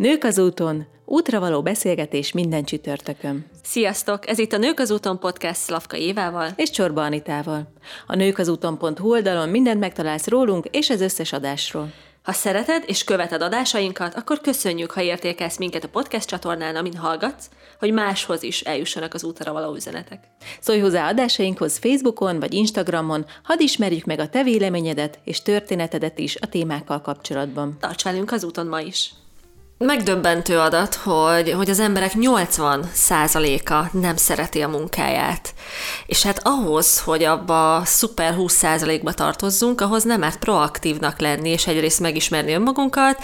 Nők az úton, útra való beszélgetés minden csütörtökön. Sziasztok! Ez itt a Nők az úton podcast Szlavka Évával és Csorba Anitával. A nők az úton.hu oldalon mindent megtalálsz rólunk és az összes adásról. Ha szereted és követed adásainkat, akkor köszönjük, ha értékelsz minket a podcast csatornán, amin hallgatsz, hogy máshoz is eljussanak az útra való üzenetek. Szólj hozzá adásainkhoz Facebookon vagy Instagramon, hadd ismerjük meg a te véleményedet és történetedet is a témákkal kapcsolatban. Tarts velünk az úton ma is! Megdöbbentő adat, hogy, hogy az emberek 80%-a nem szereti a munkáját. És hát ahhoz, hogy abba a szuper 20%-ba tartozzunk, ahhoz nem mert proaktívnak lenni, és egyrészt megismerni önmagunkat,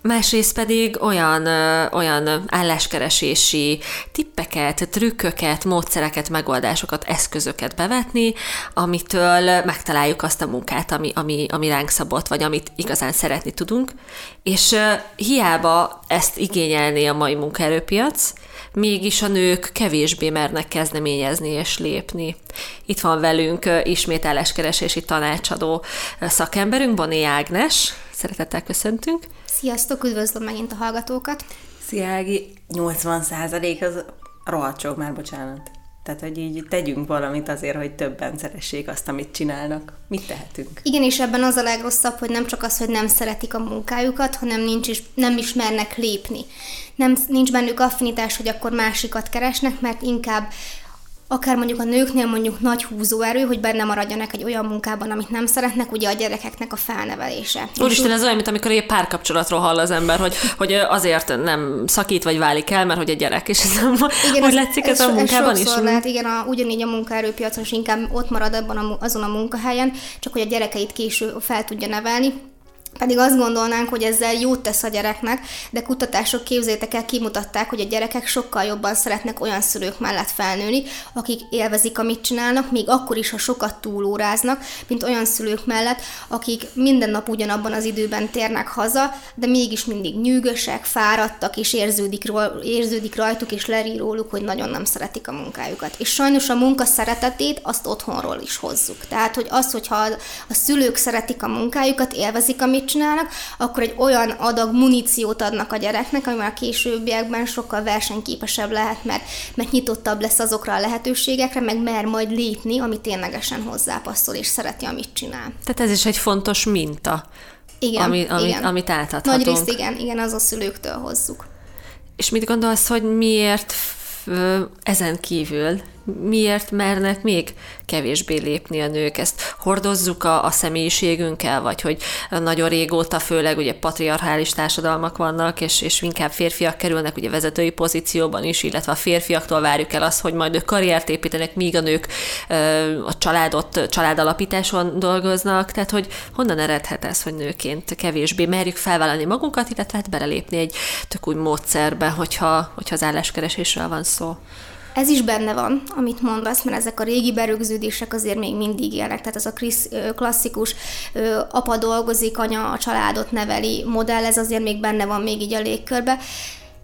másrészt pedig olyan, olyan álláskeresési tippeket, trükköket, módszereket, megoldásokat, eszközöket bevetni, amitől megtaláljuk azt a munkát, ami, ami, ami ránk szabott, vagy amit igazán szeretni tudunk. És hiába ezt igényelné a mai munkaerőpiac, mégis a nők kevésbé mernek kezdeményezni és lépni. Itt van velünk ismét álláskeresési tanácsadó szakemberünk, Boni Ágnes. Szeretettel köszöntünk. Sziasztok, üdvözlöm megint a hallgatókat. Szia Ági, 80 százalék az rohadt sok már, bocsánat. Tehát, hogy így tegyünk valamit azért, hogy többen szeressék azt, amit csinálnak. Mit tehetünk? Igen, és ebben az a legrosszabb, hogy nem csak az, hogy nem szeretik a munkájukat, hanem nincs is, nem ismernek lépni. Nem, nincs bennük affinitás, hogy akkor másikat keresnek, mert inkább akár mondjuk a nőknél mondjuk nagy húzóerő, hogy benne maradjanak egy olyan munkában, amit nem szeretnek, ugye a gyerekeknek a felnevelése. Úristen, ez olyan, mint amikor egy párkapcsolatról hall az ember, hogy, hogy azért nem szakít vagy válik el, mert hogy a gyerek, és ez nem, igen, hogy látszik ez, ez, a munkában ez is? lehet, igen, a, ugyanígy a munkaerőpiacon is inkább ott marad abban a, azon a munkahelyen, csak hogy a gyerekeit később fel tudja nevelni pedig azt gondolnánk, hogy ezzel jót tesz a gyereknek, de kutatások képzétek el kimutatták, hogy a gyerekek sokkal jobban szeretnek olyan szülők mellett felnőni, akik élvezik, amit csinálnak, még akkor is, ha sokat túlóráznak, mint olyan szülők mellett, akik minden nap ugyanabban az időben térnek haza, de mégis mindig nyűgösek, fáradtak, és érződik, érződik rajtuk, és lerí róluk, hogy nagyon nem szeretik a munkájukat. És sajnos a munka szeretetét azt otthonról is hozzuk. Tehát, hogy az, hogyha a szülők szeretik a munkájukat, élvezik, amit csinálnak, akkor egy olyan adag muníciót adnak a gyereknek, ami már a későbbiekben sokkal versenyképesebb lehet, mert, mert nyitottabb lesz azokra a lehetőségekre, meg mer majd lépni, ami ténylegesen hozzápasszol és szereti, amit csinál. Tehát ez is egy fontos minta, igen, ami, ami, igen. amit átadhatunk. Nagy részt igen, igen, az a szülőktől hozzuk. És mit gondolsz, hogy miért ezen kívül miért mernek még kevésbé lépni a nők? Ezt hordozzuk a, a személyiségünkkel, vagy hogy nagyon régóta főleg ugye patriarchális társadalmak vannak, és, és inkább férfiak kerülnek ugye vezetői pozícióban is, illetve a férfiaktól várjuk el azt, hogy majd ők karriert építenek, míg a nők a családot, családalapításon dolgoznak, tehát hogy honnan eredhet ez, hogy nőként kevésbé merjük felvállalni magunkat, illetve hát belelépni egy tök új módszerbe, hogyha, hogyha az álláskeresésről van szó. Ez is benne van, amit mondasz, mert ezek a régi berögződések azért még mindig élnek. Tehát ez a klasszikus apa dolgozik, anya a családot neveli modell, ez azért még benne van még így a légkörbe.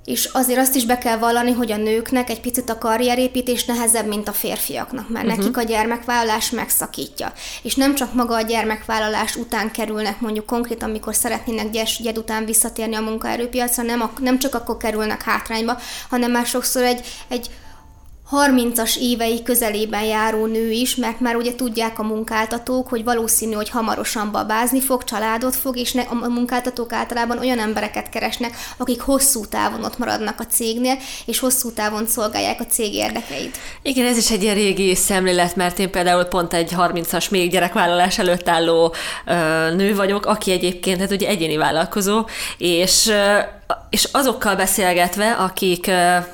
És azért azt is be kell vallani, hogy a nőknek egy picit a karrierépítés nehezebb, mint a férfiaknak, mert uh-huh. nekik a gyermekvállalás megszakítja. És nem csak maga a gyermekvállalás után kerülnek, mondjuk konkrétan, amikor szeretnének gyes, gyed után visszatérni a munkaerőpiacra, nem, nem csak akkor kerülnek hátrányba, hanem már sokszor egy, egy 30-as évei közelében járó nő is, mert már ugye tudják a munkáltatók, hogy valószínű, hogy hamarosan babázni fog, családot fog, és ne, a munkáltatók általában olyan embereket keresnek, akik hosszú távon ott maradnak a cégnél, és hosszú távon szolgálják a cég érdekeit. Igen, ez is egy ilyen régi szemlélet, mert én például pont egy 30-as még gyerekvállalás előtt álló ö, nő vagyok, aki egyébként hát ugye egyéni vállalkozó, és ö, és azokkal beszélgetve, akik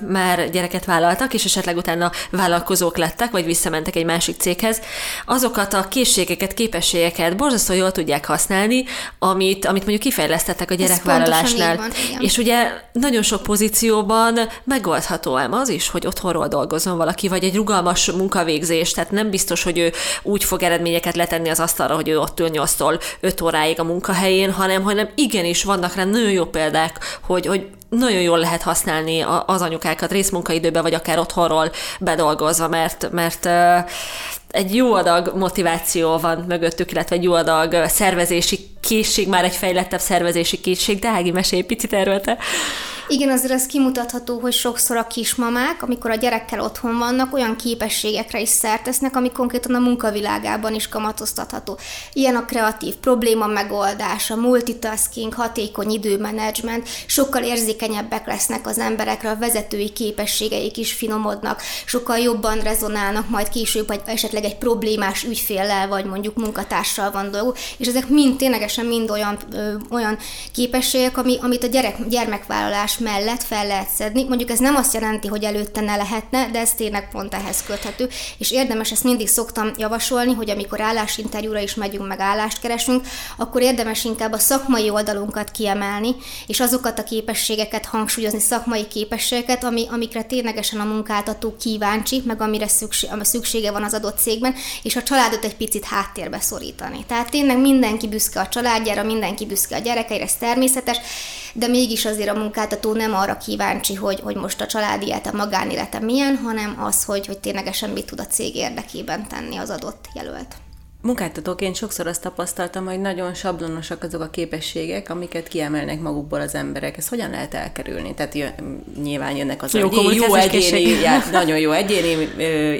már gyereket vállaltak, és esetleg utána vállalkozók lettek, vagy visszamentek egy másik céghez, azokat a készségeket, képességeket borzasztó jól tudják használni, amit, amit mondjuk kifejlesztettek a gyerekvállalásnál. Van, és ugye nagyon sok pozícióban megoldható ám az is, hogy otthonról dolgozom valaki, vagy egy rugalmas munkavégzés, tehát nem biztos, hogy ő úgy fog eredményeket letenni az asztalra, hogy ő ott ül 8-tól 5 óráig a munkahelyén, hanem, hanem igenis vannak rá nagyon jó példák, hogy, hogy nagyon jól lehet használni az anyukákat részmunkaidőben, vagy akár otthonról bedolgozva, mert, mert egy jó adag motiváció van mögöttük, illetve egy jó adag szervezési készség, már egy fejlettebb szervezési készség, de Ági, mesélj picit erről te. Igen, azért az kimutatható, hogy sokszor a kismamák, amikor a gyerekkel otthon vannak, olyan képességekre is szertesznek, ami konkrétan a munkavilágában is kamatoztatható. Ilyen a kreatív probléma megoldása, multitasking, hatékony időmenedzsment, sokkal érzékenyebbek lesznek az emberekre, a vezetői képességeik is finomodnak, sokkal jobban rezonálnak majd később, vagy esetleg egy problémás ügyféllel, vagy mondjuk munkatársal van dolguk, és ezek mind ténylegesen mind olyan, ö, olyan képességek, ami, amit a gyerek, gyermekvállalás mellett fel lehet szedni. Mondjuk ez nem azt jelenti, hogy előtte ne lehetne, de ez tényleg pont ehhez köthető, és érdemes ezt mindig szoktam javasolni, hogy amikor állásinterjúra is megyünk, meg állást keresünk, akkor érdemes inkább a szakmai oldalunkat kiemelni, és azokat a képességeket hangsúlyozni, szakmai képességeket, ami, amikre ténylegesen a munkáltató kíváncsi, meg amire szükség, szüksége van az adott cégben, és a családot egy picit háttérbe szorítani. Tehát tényleg mindenki büszke a családjára, mindenki büszke a gyerekeire, ez természetes, de mégis azért a munkáltató nem arra kíváncsi, hogy, hogy most a családi élete, magánélete milyen, hanem az, hogy, hogy ténylegesen mit tud a cég érdekében tenni az adott jelölt. Munkáltatóként sokszor azt tapasztaltam, hogy nagyon sablonosak azok a képességek, amiket kiemelnek magukból az emberek. Ezt hogyan lehet elkerülni? Tehát jön, nyilván jönnek az, jó, hogy jó egyéni, já, nagyon jó egyéni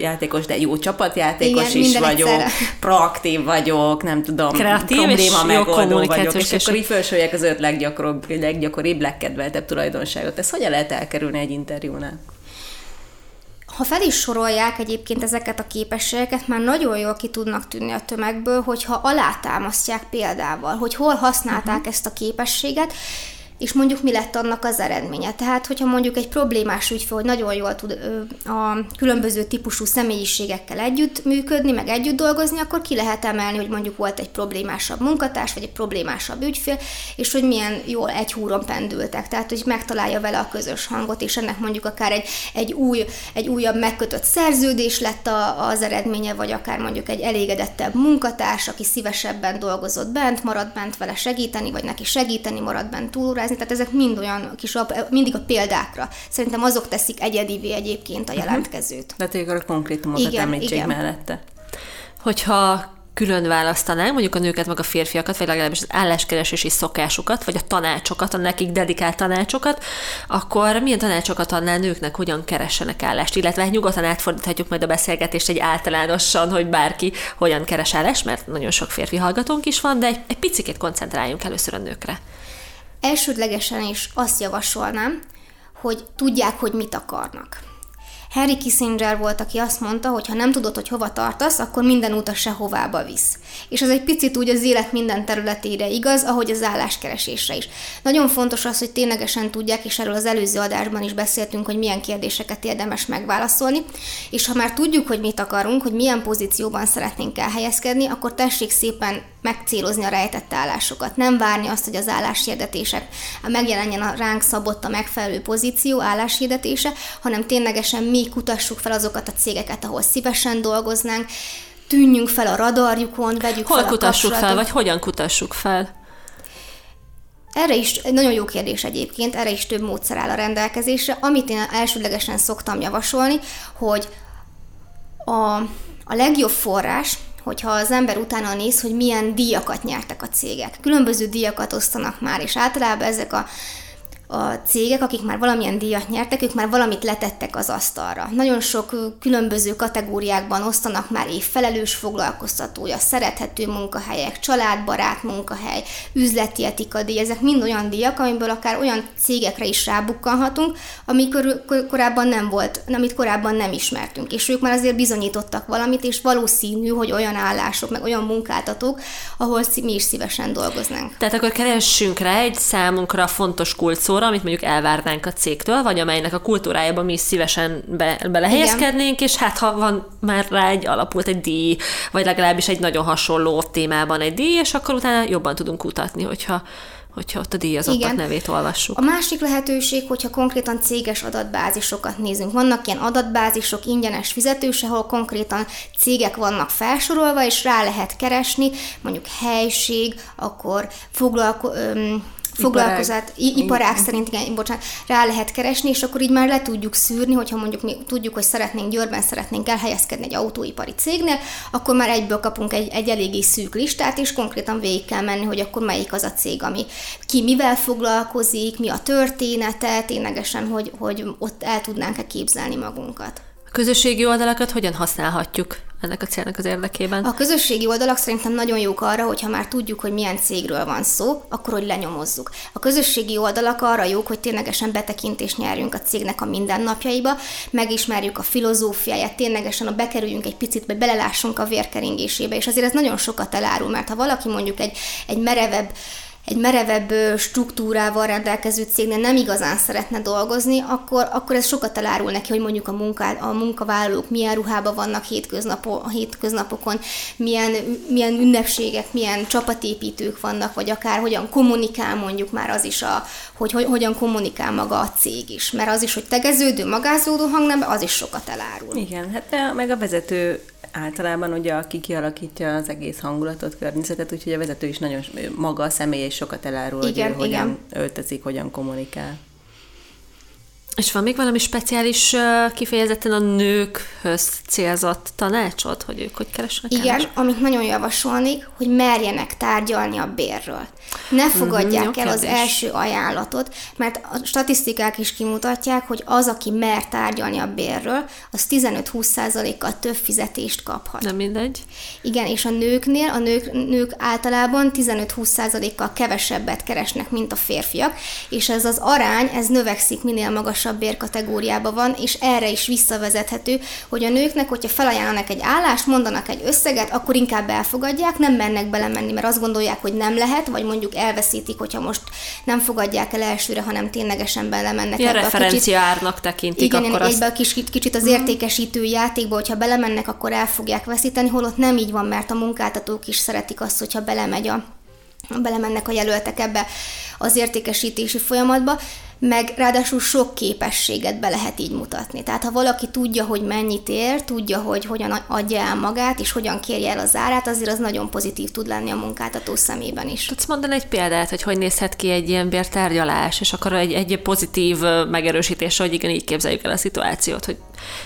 játékos, de jó csapatjátékos Igen, is vagyok, egyszerre. proaktív vagyok, nem tudom, Kreatív probléma megoldó vagyok, és akkor így felsorolják az öt leggyakoribb, leggyakoribb, legkedveltebb tulajdonságot. Ezt hogyan lehet elkerülni egy interjúnál? Ha fel is sorolják egyébként ezeket a képességeket, már nagyon jól ki tudnak tűnni a tömegből, hogyha alátámasztják példával, hogy hol használták uh-huh. ezt a képességet, és mondjuk mi lett annak az eredménye. Tehát, hogyha mondjuk egy problémás ügyfél, hogy nagyon jól tud a különböző típusú személyiségekkel együtt működni, meg együtt dolgozni, akkor ki lehet emelni, hogy mondjuk volt egy problémásabb munkatárs, vagy egy problémásabb ügyfél, és hogy milyen jól egy húron pendültek. Tehát, hogy megtalálja vele a közös hangot, és ennek mondjuk akár egy, egy, új, egy újabb megkötött szerződés lett a, az eredménye, vagy akár mondjuk egy elégedettebb munkatárs, aki szívesebben dolgozott bent, maradt bent vele segíteni, vagy neki segíteni, maradt bent túlórázni, tehát ezek mind olyan kis, mindig a példákra. Szerintem azok teszik egyedivé egyébként a mhm. jelentkezőt. De tényleg a konkrétumokat igen, említsék igen. mellette. Hogyha külön választanánk, mondjuk a nőket, meg a férfiakat, vagy legalábbis az álláskeresési szokásukat, vagy a tanácsokat, a nekik dedikált tanácsokat, akkor milyen tanácsokat adnál nőknek, hogyan keressenek állást? Illetve hát nyugodtan átfordíthatjuk majd a beszélgetést egy általánosan, hogy bárki hogyan keres állást, mert nagyon sok férfi hallgatónk is van, de egy, egy picit koncentráljunk először a nőkre. Elsődlegesen is azt javasolnám, hogy tudják, hogy mit akarnak. Harry Kissinger volt, aki azt mondta, hogy ha nem tudod, hogy hova tartasz, akkor minden út a sehovába visz. És ez egy picit úgy az élet minden területére igaz, ahogy az álláskeresésre is. Nagyon fontos az, hogy ténylegesen tudják, és erről az előző adásban is beszéltünk, hogy milyen kérdéseket érdemes megválaszolni, és ha már tudjuk, hogy mit akarunk, hogy milyen pozícióban szeretnénk elhelyezkedni, akkor tessék szépen megcélozni a rejtett állásokat. Nem várni azt, hogy az álláshirdetések megjelenjen a ránk szabott a megfelelő pozíció álláshirdetése, hanem ténylegesen mi kutassuk fel azokat a cégeket, ahol szívesen dolgoznánk, tűnjünk fel a radarjukon, vegyük Hol fel kutassuk a fel, vagy hogyan kutassuk fel? Erre is nagyon jó kérdés egyébként, erre is több módszer áll a rendelkezésre. Amit én elsődlegesen szoktam javasolni, hogy a, a legjobb forrás, hogyha az ember utána néz, hogy milyen díjakat nyertek a cégek. Különböző díjakat osztanak már, és általában ezek a a cégek, akik már valamilyen díjat nyertek, ők már valamit letettek az asztalra. Nagyon sok különböző kategóriákban osztanak már évfelelős foglalkoztatója, szerethető munkahelyek, családbarát munkahely, üzleti etika díj, ezek mind olyan díjak, amiből akár olyan cégekre is rábukkanhatunk, amikor korábban nem volt, amit korábban nem ismertünk. És ők már azért bizonyítottak valamit, és valószínű, hogy olyan állások, meg olyan munkáltatók, ahol mi is szívesen dolgoznánk. Tehát akkor keressünk rá egy számunkra fontos kulcsszóra, amit mondjuk elvárnánk a cégtől, vagy amelynek a kultúrájában mi is szívesen be, belehelyezkednénk, és hát ha van már rá egy alapult egy díj, vagy legalábbis egy nagyon hasonló témában egy díj, és akkor utána jobban tudunk kutatni, hogyha hogyha ott a díjazottak Igen. nevét olvassuk. A másik lehetőség, hogyha konkrétan céges adatbázisokat nézünk. Vannak ilyen adatbázisok, ingyenes fizetős, ahol konkrétan cégek vannak felsorolva, és rá lehet keresni, mondjuk helység, akkor foglalko- foglalkozát, iparág, iparág szerint, igen, bocsánat, rá lehet keresni, és akkor így már le tudjuk szűrni, hogyha mondjuk mi tudjuk, hogy szeretnénk Győrben szeretnénk elhelyezkedni egy autóipari cégnél, akkor már egyből kapunk egy, egy eléggé szűk listát, és konkrétan végig kell menni, hogy akkor melyik az a cég, ami ki mivel foglalkozik, mi a története, ténylegesen, hogy, hogy ott el tudnánk-e képzelni magunkat. Közösségi oldalakat hogyan használhatjuk ennek a célnak az érdekében? A közösségi oldalak szerintem nagyon jók arra, hogyha már tudjuk, hogy milyen cégről van szó, akkor hogy lenyomozzuk. A közösségi oldalak arra jók, hogy ténylegesen betekintést nyerjünk a cégnek a mindennapjaiba, megismerjük a filozófiáját, ténylegesen a bekerüljünk egy picit, vagy belelássunk a vérkeringésébe, és azért ez nagyon sokat elárul, mert ha valaki mondjuk egy, egy merevebb egy merevebb struktúrával rendelkező cégnél nem igazán szeretne dolgozni, akkor, akkor ez sokat elárul neki, hogy mondjuk a, munká, a munkavállalók milyen ruhában vannak hétköznapo, a hétköznapokon, milyen, milyen ünnepségek, milyen csapatépítők vannak, vagy akár hogyan kommunikál mondjuk már az is, a, hogy, hogy hogyan kommunikál maga a cég is. Mert az is, hogy tegeződő, magázódó hangnemben, az is sokat elárul. Igen, hát meg a vezető általában ugye, aki kialakítja az egész hangulatot, környezetet, úgyhogy a vezető is nagyon maga a személy és sokat elárul, igen, hogy igen. hogyan öltözik, hogyan kommunikál. És van még valami speciális kifejezetten a nőkhöz célzott tanácsot, hogy ők hogy keresnek Igen, keres? amit nagyon javasolnék, hogy merjenek tárgyalni a bérről. Ne mhm, fogadják mm, el az első ajánlatot, mert a statisztikák is kimutatják, hogy az, aki mer tárgyalni a bérről, az 15-20%-kal több fizetést kaphat. Nem mindegy. Igen, és a nőknél, a nők, nők általában 15-20%-kal kevesebbet keresnek, mint a férfiak, és ez az arány, ez növekszik minél magasabb bérkategóriában van, és erre is visszavezethető, hogy a nőknek, hogyha felajánlanak egy állást, mondanak egy összeget, akkor inkább elfogadják, nem mennek belemenni, mert azt gondolják, hogy nem lehet, vagy mondjuk elveszítik, hogyha most nem fogadják el elsőre, hanem ténylegesen belemennek. Ilyen referencia árnak tekintik. Igen, akkor egyben azt... kicsit, kicsit az mhm. értékesítő játékba, hogyha belemennek, akkor el fogják veszíteni, holott nem így van, mert a munkáltatók is szeretik azt, hogyha belemegy a belemennek a jelöltek ebbe az értékesítési folyamatba meg ráadásul sok képességet be lehet így mutatni. Tehát ha valaki tudja, hogy mennyit ér, tudja, hogy hogyan adja el magát, és hogyan kérje el az árát, azért az nagyon pozitív tud lenni a munkáltató szemében is. Tudsz mondani egy példát, hogy hogy nézhet ki egy ilyen bértárgyalás, és akkor egy, egy pozitív megerősítés, hogy igen, így képzeljük el a szituációt, hogy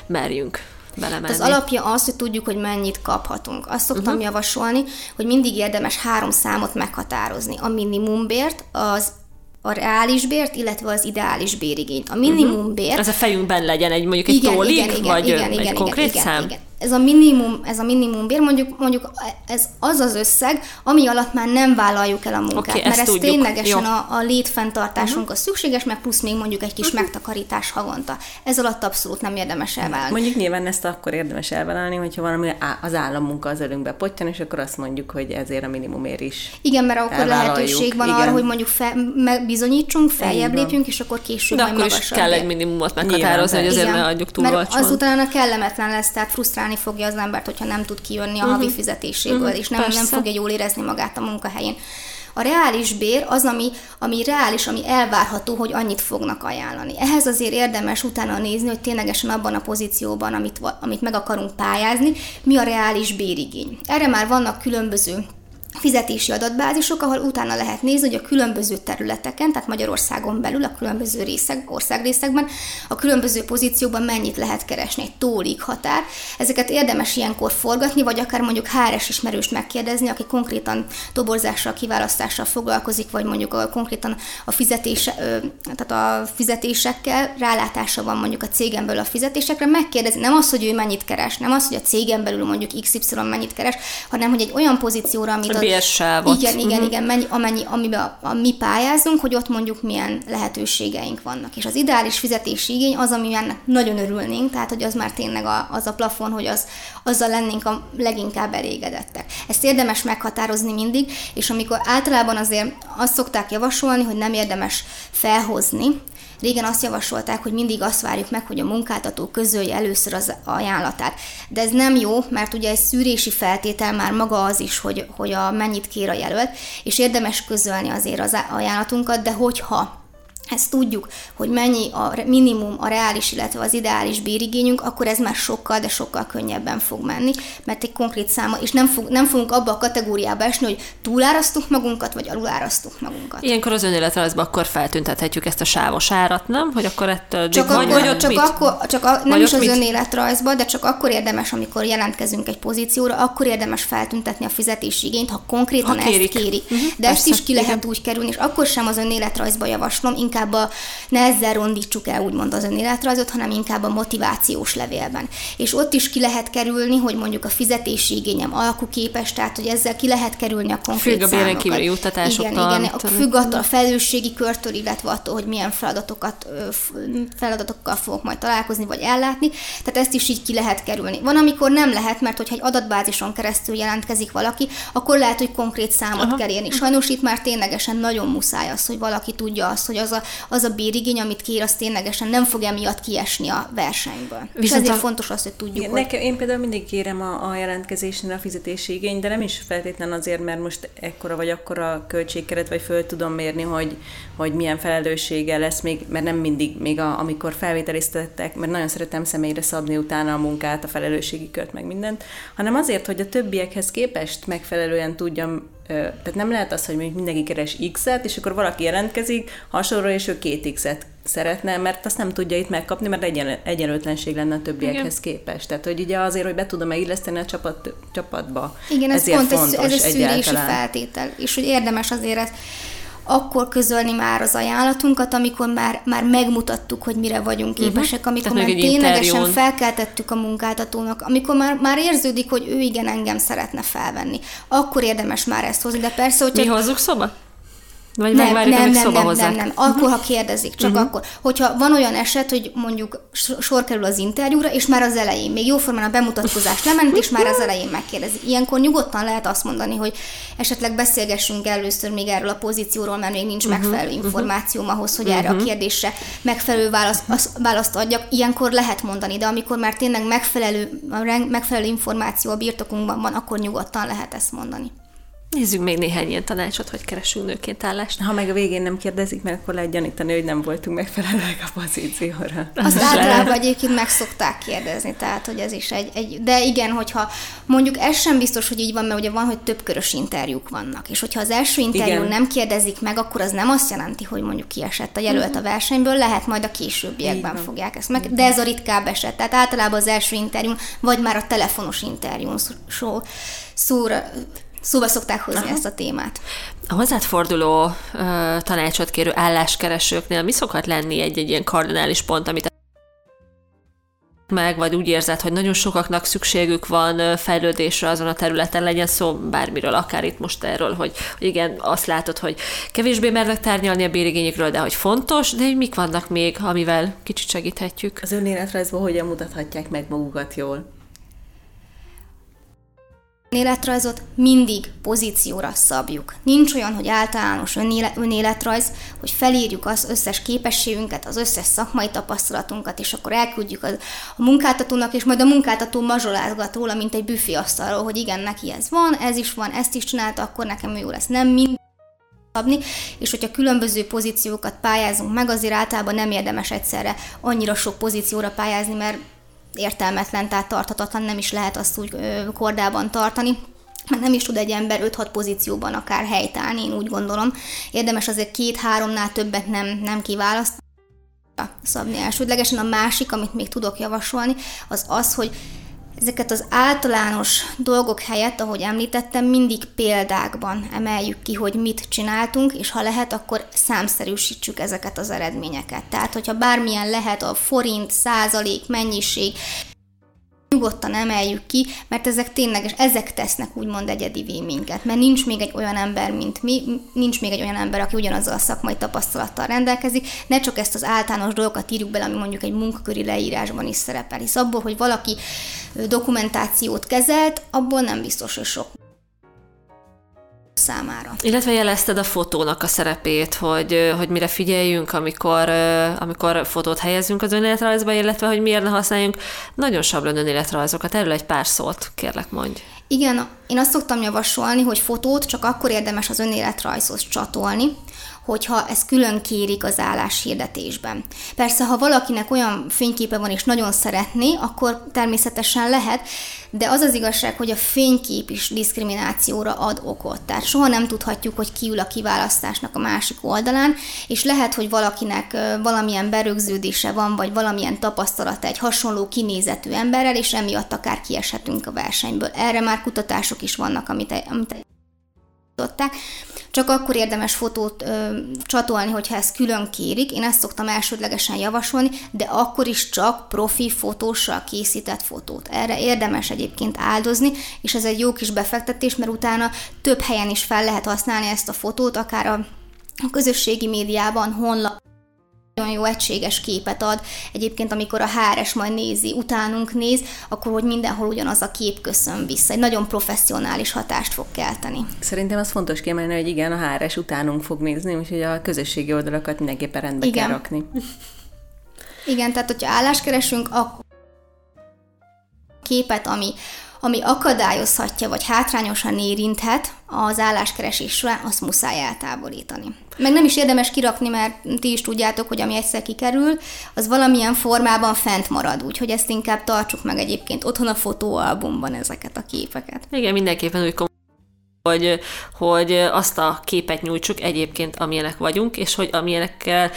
merjünk belemenni. Az alapja az, hogy tudjuk, hogy mennyit kaphatunk. Azt szoktam uh-huh. javasolni, hogy mindig érdemes három számot meghatározni. A minimumbért, az a reális bért, illetve az ideális bérigényt. A minimum mhm. bér... Ez a fejünkben legyen egy mondjuk egy igen, tólik, igen, igen, vagy igen, egy igen, konkrét igen, szám? Igen, ez a minimum, ez a minimum bér, mondjuk, mondjuk ez az az összeg, ami alatt már nem vállaljuk el a munkát, okay, mert ez tudjuk. ténylegesen a, a létfenntartásunk uh-huh. a szükséges, meg plusz még mondjuk egy kis uh-huh. megtakarítás havonta. Ez alatt abszolút nem érdemes elvállalni. Mondjuk nyilván ezt akkor érdemes elvállalni, hogyha valami az állammunka az ölünkbe pottyan, és akkor azt mondjuk, hogy ezért a minimumért is Igen, mert akkor lehetőség van Igen. arra, hogy mondjuk fel, bizonyítsunk, feljebb lépjünk, és akkor később De akkor is kell egy minimumot meghatározni, hogy azért ne adjuk túl Mert azután kellemetlen lesz, tehát frusztrál frusztrálni fogja az embert, hogyha nem tud kijönni a uh-huh. havi fizetéséből, uh-huh. és nem, nem fogja jól érezni magát a munkahelyén. A reális bér az, ami, ami reális, ami elvárható, hogy annyit fognak ajánlani. Ehhez azért érdemes utána nézni, hogy ténylegesen abban a pozícióban, amit, amit meg akarunk pályázni, mi a reális bérigény. Erre már vannak különböző fizetési adatbázisok, ahol utána lehet nézni, hogy a különböző területeken, tehát Magyarországon belül, a különböző részek, országrészekben, a különböző pozícióban mennyit lehet keresni, egy tólig határ. Ezeket érdemes ilyenkor forgatni, vagy akár mondjuk HRS ismerőst megkérdezni, aki konkrétan toborzással, kiválasztással foglalkozik, vagy mondjuk a, konkrétan a, fizetése, tehát a fizetésekkel, rálátása van mondjuk a cégen belül a fizetésekre, megkérdezni, nem az, hogy ő mennyit keres, nem az, hogy a cégen belül mondjuk XY mennyit keres, hanem hogy egy olyan pozícióra, amit a bérsávot. Igen, igen, uh-huh. igen, mennyi, amennyi, amiben a, a, mi pályázunk, hogy ott mondjuk milyen lehetőségeink vannak. És az ideális fizetési igény az, amiben nagyon örülnénk, tehát hogy az már tényleg a, az a plafon, hogy az, azzal lennénk a leginkább elégedettek. Ezt érdemes meghatározni mindig, és amikor általában azért azt szokták javasolni, hogy nem érdemes felhozni, Régen azt javasolták, hogy mindig azt várjuk meg, hogy a munkáltató közölje először az ajánlatát. De ez nem jó, mert ugye egy szűrési feltétel már maga az is, hogy, hogy a mennyit kér a jelölt, és érdemes közölni azért az ajánlatunkat, de hogyha ezt tudjuk, hogy mennyi a minimum, a reális, illetve az ideális bérigényünk, akkor ez már sokkal, de sokkal könnyebben fog menni, mert egy konkrét száma, és nem, fog, nem fogunk abba a kategóriába esni, hogy túlárasztunk magunkat, vagy alulárasztunk magunkat. Ilyenkor az önéletrajzban akkor feltüntethetjük ezt a sávos árat, nem? Hogy akkor ettől csak vagy, akkor, vagy csak mit? akkor, csak a, nem vagy is az mit? önéletrajzban, de csak akkor érdemes, amikor jelentkezünk egy pozícióra, akkor érdemes feltüntetni a fizetési igényt, ha konkrétan ha kérik. ezt kérik. Uh-huh, de persze, ezt is ki lehet igen. úgy kerülni, és akkor sem az önéletrajzba javaslom, inkább inkább a, ne ezzel rondítsuk el úgymond az önéletrajzot, hanem inkább a motivációs levélben. És ott is ki lehet kerülni, hogy mondjuk a fizetési igényem alkuképes, tehát hogy ezzel ki lehet kerülni a konkrét Függ a béren kívüli. Igen, igen, függ attól a felelősségi körtől, illetve attól, hogy milyen feladatokat, feladatokkal fogok majd találkozni, vagy ellátni. Tehát ezt is így ki lehet kerülni. Van, amikor nem lehet, mert hogyha egy adatbázison keresztül jelentkezik valaki, akkor lehet, hogy konkrét számot Aha. kell érni. Sajnos itt már ténylegesen nagyon muszáj az, hogy valaki tudja azt, hogy az a az a bérigény, amit kér, az ténylegesen nem fog emiatt kiesni a versenyből. Viszont És ezért a... fontos az, hogy tudjuk, Igen, hogy... Nekem, én például mindig kérem a, a jelentkezésnél a fizetési igény, de nem is feltétlen azért, mert most ekkora vagy akkora költségkeret, vagy föl tudom mérni, hogy, hogy milyen felelőssége lesz még, mert nem mindig, még a, amikor felvételiztettek, mert nagyon szeretem személyre szabni utána a munkát, a felelősségi kört, meg mindent, hanem azért, hogy a többiekhez képest megfelelően tudjam tehát nem lehet az, hogy mindenki keres X-et, és akkor valaki jelentkezik hasonlóra, és ő két X-et szeretne, mert azt nem tudja itt megkapni, mert egyen, egyenlőtlenség lenne a többiekhez Igen. képest. Tehát, hogy ugye azért, hogy be tudom-e illeszteni a csapat, csapatba. Igen, ez pont ez, ez egy szűrési feltétel, és hogy érdemes azért ezt akkor közölni már az ajánlatunkat, amikor már, már megmutattuk, hogy mire vagyunk mhm. képesek, amikor Tehát már ténylegesen felkeltettük a munkáltatónak, amikor már, már érződik, hogy ő igen engem szeretne felvenni. Akkor érdemes már ezt hozni, de persze, hogy... Mi hozzuk szóba? Vagy nem, nem, nem, nem, nem, nem, nem, akkor, ha kérdezik, csak uh-huh. akkor. Hogyha van olyan eset, hogy mondjuk sor kerül az interjúra, és már az elején, még jóformán a bemutatkozás lement, és már az elején megkérdezik. Ilyenkor nyugodtan lehet azt mondani, hogy esetleg beszélgessünk először még erről a pozícióról, mert még nincs uh-huh. megfelelő információm ahhoz, hogy uh-huh. erre a kérdésre megfelelő választ, az, választ adjak. Ilyenkor lehet mondani, de amikor már tényleg megfelelő, megfelelő információ a birtokunkban van, akkor nyugodtan lehet ezt mondani. Nézzük még néhány ilyen tanácsot, hogy keresünk nőként állást. Ha meg a végén nem kérdezik meg, akkor lehet gyanítani, hogy nem voltunk megfelelőek a pozícióra. Azt általában egyébként meg szokták kérdezni, tehát hogy ez is egy, egy... De igen, hogyha mondjuk ez sem biztos, hogy így van, mert ugye van, hogy több körös interjúk vannak, és hogyha az első interjú nem kérdezik meg, akkor az nem azt jelenti, hogy mondjuk kiesett a jelölt a versenyből, lehet majd a későbbiekben fogják ezt meg, de ez a ritkább eset. Tehát általában az első interjú, vagy már a telefonos interjún szó, szóra szóba szokták hozni Aha. ezt a témát. A hozzád forduló uh, tanácsot kérő álláskeresőknél mi szokhat lenni egy-egy ilyen kardinális pont, amit meg, vagy úgy érzed, hogy nagyon sokaknak szükségük van fejlődésre azon a területen, legyen szó bármiről, akár itt most erről, hogy, hogy igen, azt látod, hogy kevésbé mernek tárgyalni a bérigényekről, de hogy fontos, de hogy mik vannak még, amivel kicsit segíthetjük. Az önéletrajzból hogyan mutathatják meg magukat jól? Önéletrajzot mindig pozícióra szabjuk. Nincs olyan, hogy általános önéle, önéletrajz, hogy felírjuk az összes képességünket, az összes szakmai tapasztalatunkat, és akkor elküldjük a, a munkáltatónak, és majd a munkáltató mazsolázgat róla, mint egy büféasztalról, hogy igen, neki ez van, ez is van, ezt is csinálta, akkor nekem jó lesz. Nem mind szabni, és hogyha különböző pozíciókat pályázunk meg, azért általában nem érdemes egyszerre annyira sok pozícióra pályázni, mert értelmetlen, tehát tarthatatlan, nem is lehet azt úgy kordában tartani mert nem is tud egy ember 5-6 pozícióban akár helytállni, én úgy gondolom. Érdemes azért két-háromnál többet nem, nem kiválasztani szabni elsődlegesen. A másik, amit még tudok javasolni, az az, hogy Ezeket az általános dolgok helyett, ahogy említettem, mindig példákban emeljük ki, hogy mit csináltunk, és ha lehet, akkor számszerűsítsük ezeket az eredményeket. Tehát, hogyha bármilyen lehet a forint, százalék, mennyiség, nyugodtan emeljük ki, mert ezek tényleg, ezek tesznek úgymond egyedi minket, mert nincs még egy olyan ember, mint mi, nincs még egy olyan ember, aki ugyanazzal a szakmai tapasztalattal rendelkezik, ne csak ezt az általános dolgokat írjuk bele, ami mondjuk egy munkaköri leírásban is szerepel, hisz abból, hogy valaki dokumentációt kezelt, abból nem biztos, hogy sok számára. Illetve jelezted a fotónak a szerepét, hogy, hogy mire figyeljünk, amikor, amikor fotót helyezünk az önéletrajzba, illetve hogy miért ne használjunk nagyon sablon önéletrajzokat. Erről egy pár szót, kérlek mondj. Igen, én azt szoktam javasolni, hogy fotót csak akkor érdemes az önéletrajzhoz csatolni, hogyha ez külön kérik az álláshirdetésben. Persze, ha valakinek olyan fényképe van és nagyon szeretné, akkor természetesen lehet, de az az igazság, hogy a fénykép is diszkriminációra ad okot. Tehát soha nem tudhatjuk, hogy ki ül a kiválasztásnak a másik oldalán, és lehet, hogy valakinek valamilyen berögződése van, vagy valamilyen tapasztalata egy hasonló kinézetű emberrel, és emiatt akár kieshetünk a versenyből. Erre már kutatások is vannak, amit, amit csak akkor érdemes fotót ö, csatolni, hogyha ezt külön kérik. Én ezt szoktam elsődlegesen javasolni, de akkor is csak profi fotóssal készített fotót. Erre érdemes egyébként áldozni, és ez egy jó kis befektetés, mert utána több helyen is fel lehet használni ezt a fotót, akár a közösségi médiában, honlap nagyon jó egységes képet ad. Egyébként, amikor a HRS majd nézi, utánunk néz, akkor hogy mindenhol ugyanaz a kép köszön vissza. Egy nagyon professzionális hatást fog kelteni. Szerintem az fontos kiemelni, hogy igen, a HRS utánunk fog nézni, úgyhogy a közösségi oldalakat mindenképpen rendbe igen. kell rakni. Igen, tehát hogyha állást keresünk, akkor képet, ami ami akadályozhatja vagy hátrányosan érinthet az álláskeresésre, azt muszáj eltávolítani. Meg nem is érdemes kirakni, mert ti is tudjátok, hogy ami egyszer kikerül, az valamilyen formában fent marad, úgyhogy ezt inkább tartsuk meg egyébként otthon a fotóalbumban ezeket a képeket. Igen, mindenképpen úgy hogy, hogy azt a képet nyújtsuk egyébként, amilyenek vagyunk, és hogy amilyenekkel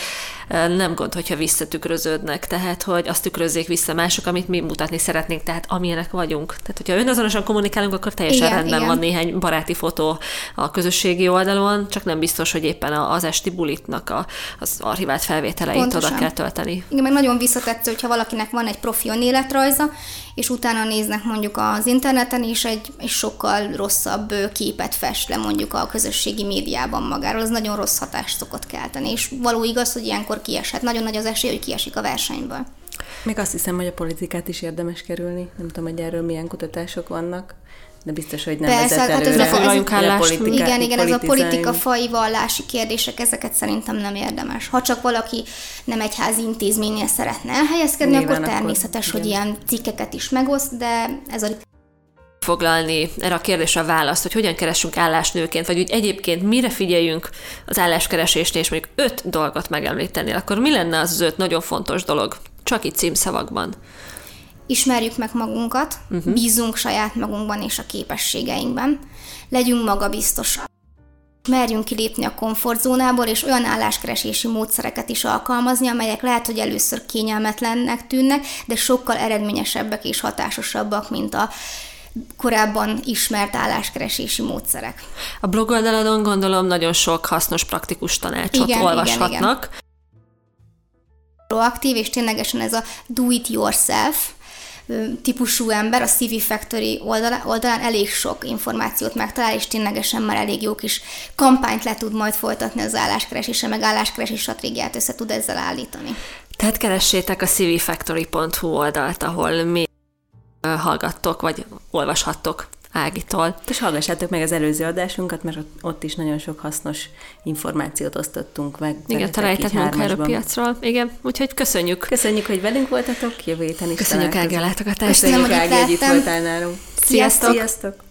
nem gond, hogyha visszatükröződnek, tehát hogy azt tükrözzék vissza mások, amit mi mutatni szeretnénk, tehát amilyenek vagyunk. Tehát, hogyha önazonosan kommunikálunk, akkor teljesen igen, rendben igen. van néhány baráti fotó a közösségi oldalon, csak nem biztos, hogy éppen az esti bulitnak a, az archivált felvételeit Pontosan. oda kell tölteni. Igen, meg nagyon visszatetsző, hogyha valakinek van egy profi önéletrajza, és utána néznek mondjuk az interneten, és egy, egy sokkal rosszabb képet fest le mondjuk a közösségi médiában magáról. Az nagyon rossz hatást szokott kelteni, és való igaz, hogy ilyenkor kieshet. Nagyon nagy az esély, hogy kiesik a versenyből. Még azt hiszem, hogy a politikát is érdemes kerülni. Nem tudom, hogy erről milyen kutatások vannak, de biztos, hogy nem Persze, vezet hát előre. foglaljunk állást. Igen, igen, ez a politika fai vallási kérdések, ezeket szerintem nem érdemes. Ha csak valaki nem egy házi intézménynél szeretne elhelyezkedni, Nyilván akkor természetes, akkor, hogy igen. ilyen cikkeket is megoszt, de ez a foglalni erre a kérdésre a választ, hogy hogyan keresünk állásnőként, vagy úgy egyébként mire figyeljünk az álláskeresésnél, és mondjuk öt dolgot megemlíteni, akkor mi lenne az, az öt nagyon fontos dolog? Csak itt címszavakban. Ismerjük meg magunkat, uh-huh. bízunk saját magunkban és a képességeinkben, legyünk magabiztosak. Merjünk kilépni a komfortzónából, és olyan álláskeresési módszereket is alkalmazni, amelyek lehet, hogy először kényelmetlennek tűnnek, de sokkal eredményesebbek és hatásosabbak, mint a korábban ismert álláskeresési módszerek. A blog oldaladon gondolom nagyon sok hasznos, praktikus tanácsot igen, olvashatnak. Igen, igen. Proaktív, és ténylegesen ez a do it yourself, típusú ember a CV Factory oldalán, oldalán elég sok információt megtalál, és ténylegesen már elég jó kis kampányt le tud majd folytatni az álláskeresésre, meg álláskeresési stratégiát össze tud ezzel állítani. Tehát keressétek a cvfactory.hu oldalt, ahol mi hallgattok, vagy olvashattok Ágitól. És hallgassátok meg az előző adásunkat, mert ott is nagyon sok hasznos információt osztottunk meg. Igen, találjátok munkaerőpiacról. Igen, úgyhogy köszönjük. Köszönjük, hogy velünk voltatok, jövő héten is Köszönjük Ági a látogatást. Köszönjük Ági, hogy itt voltál nálunk. Sziasztok! Sziasztok!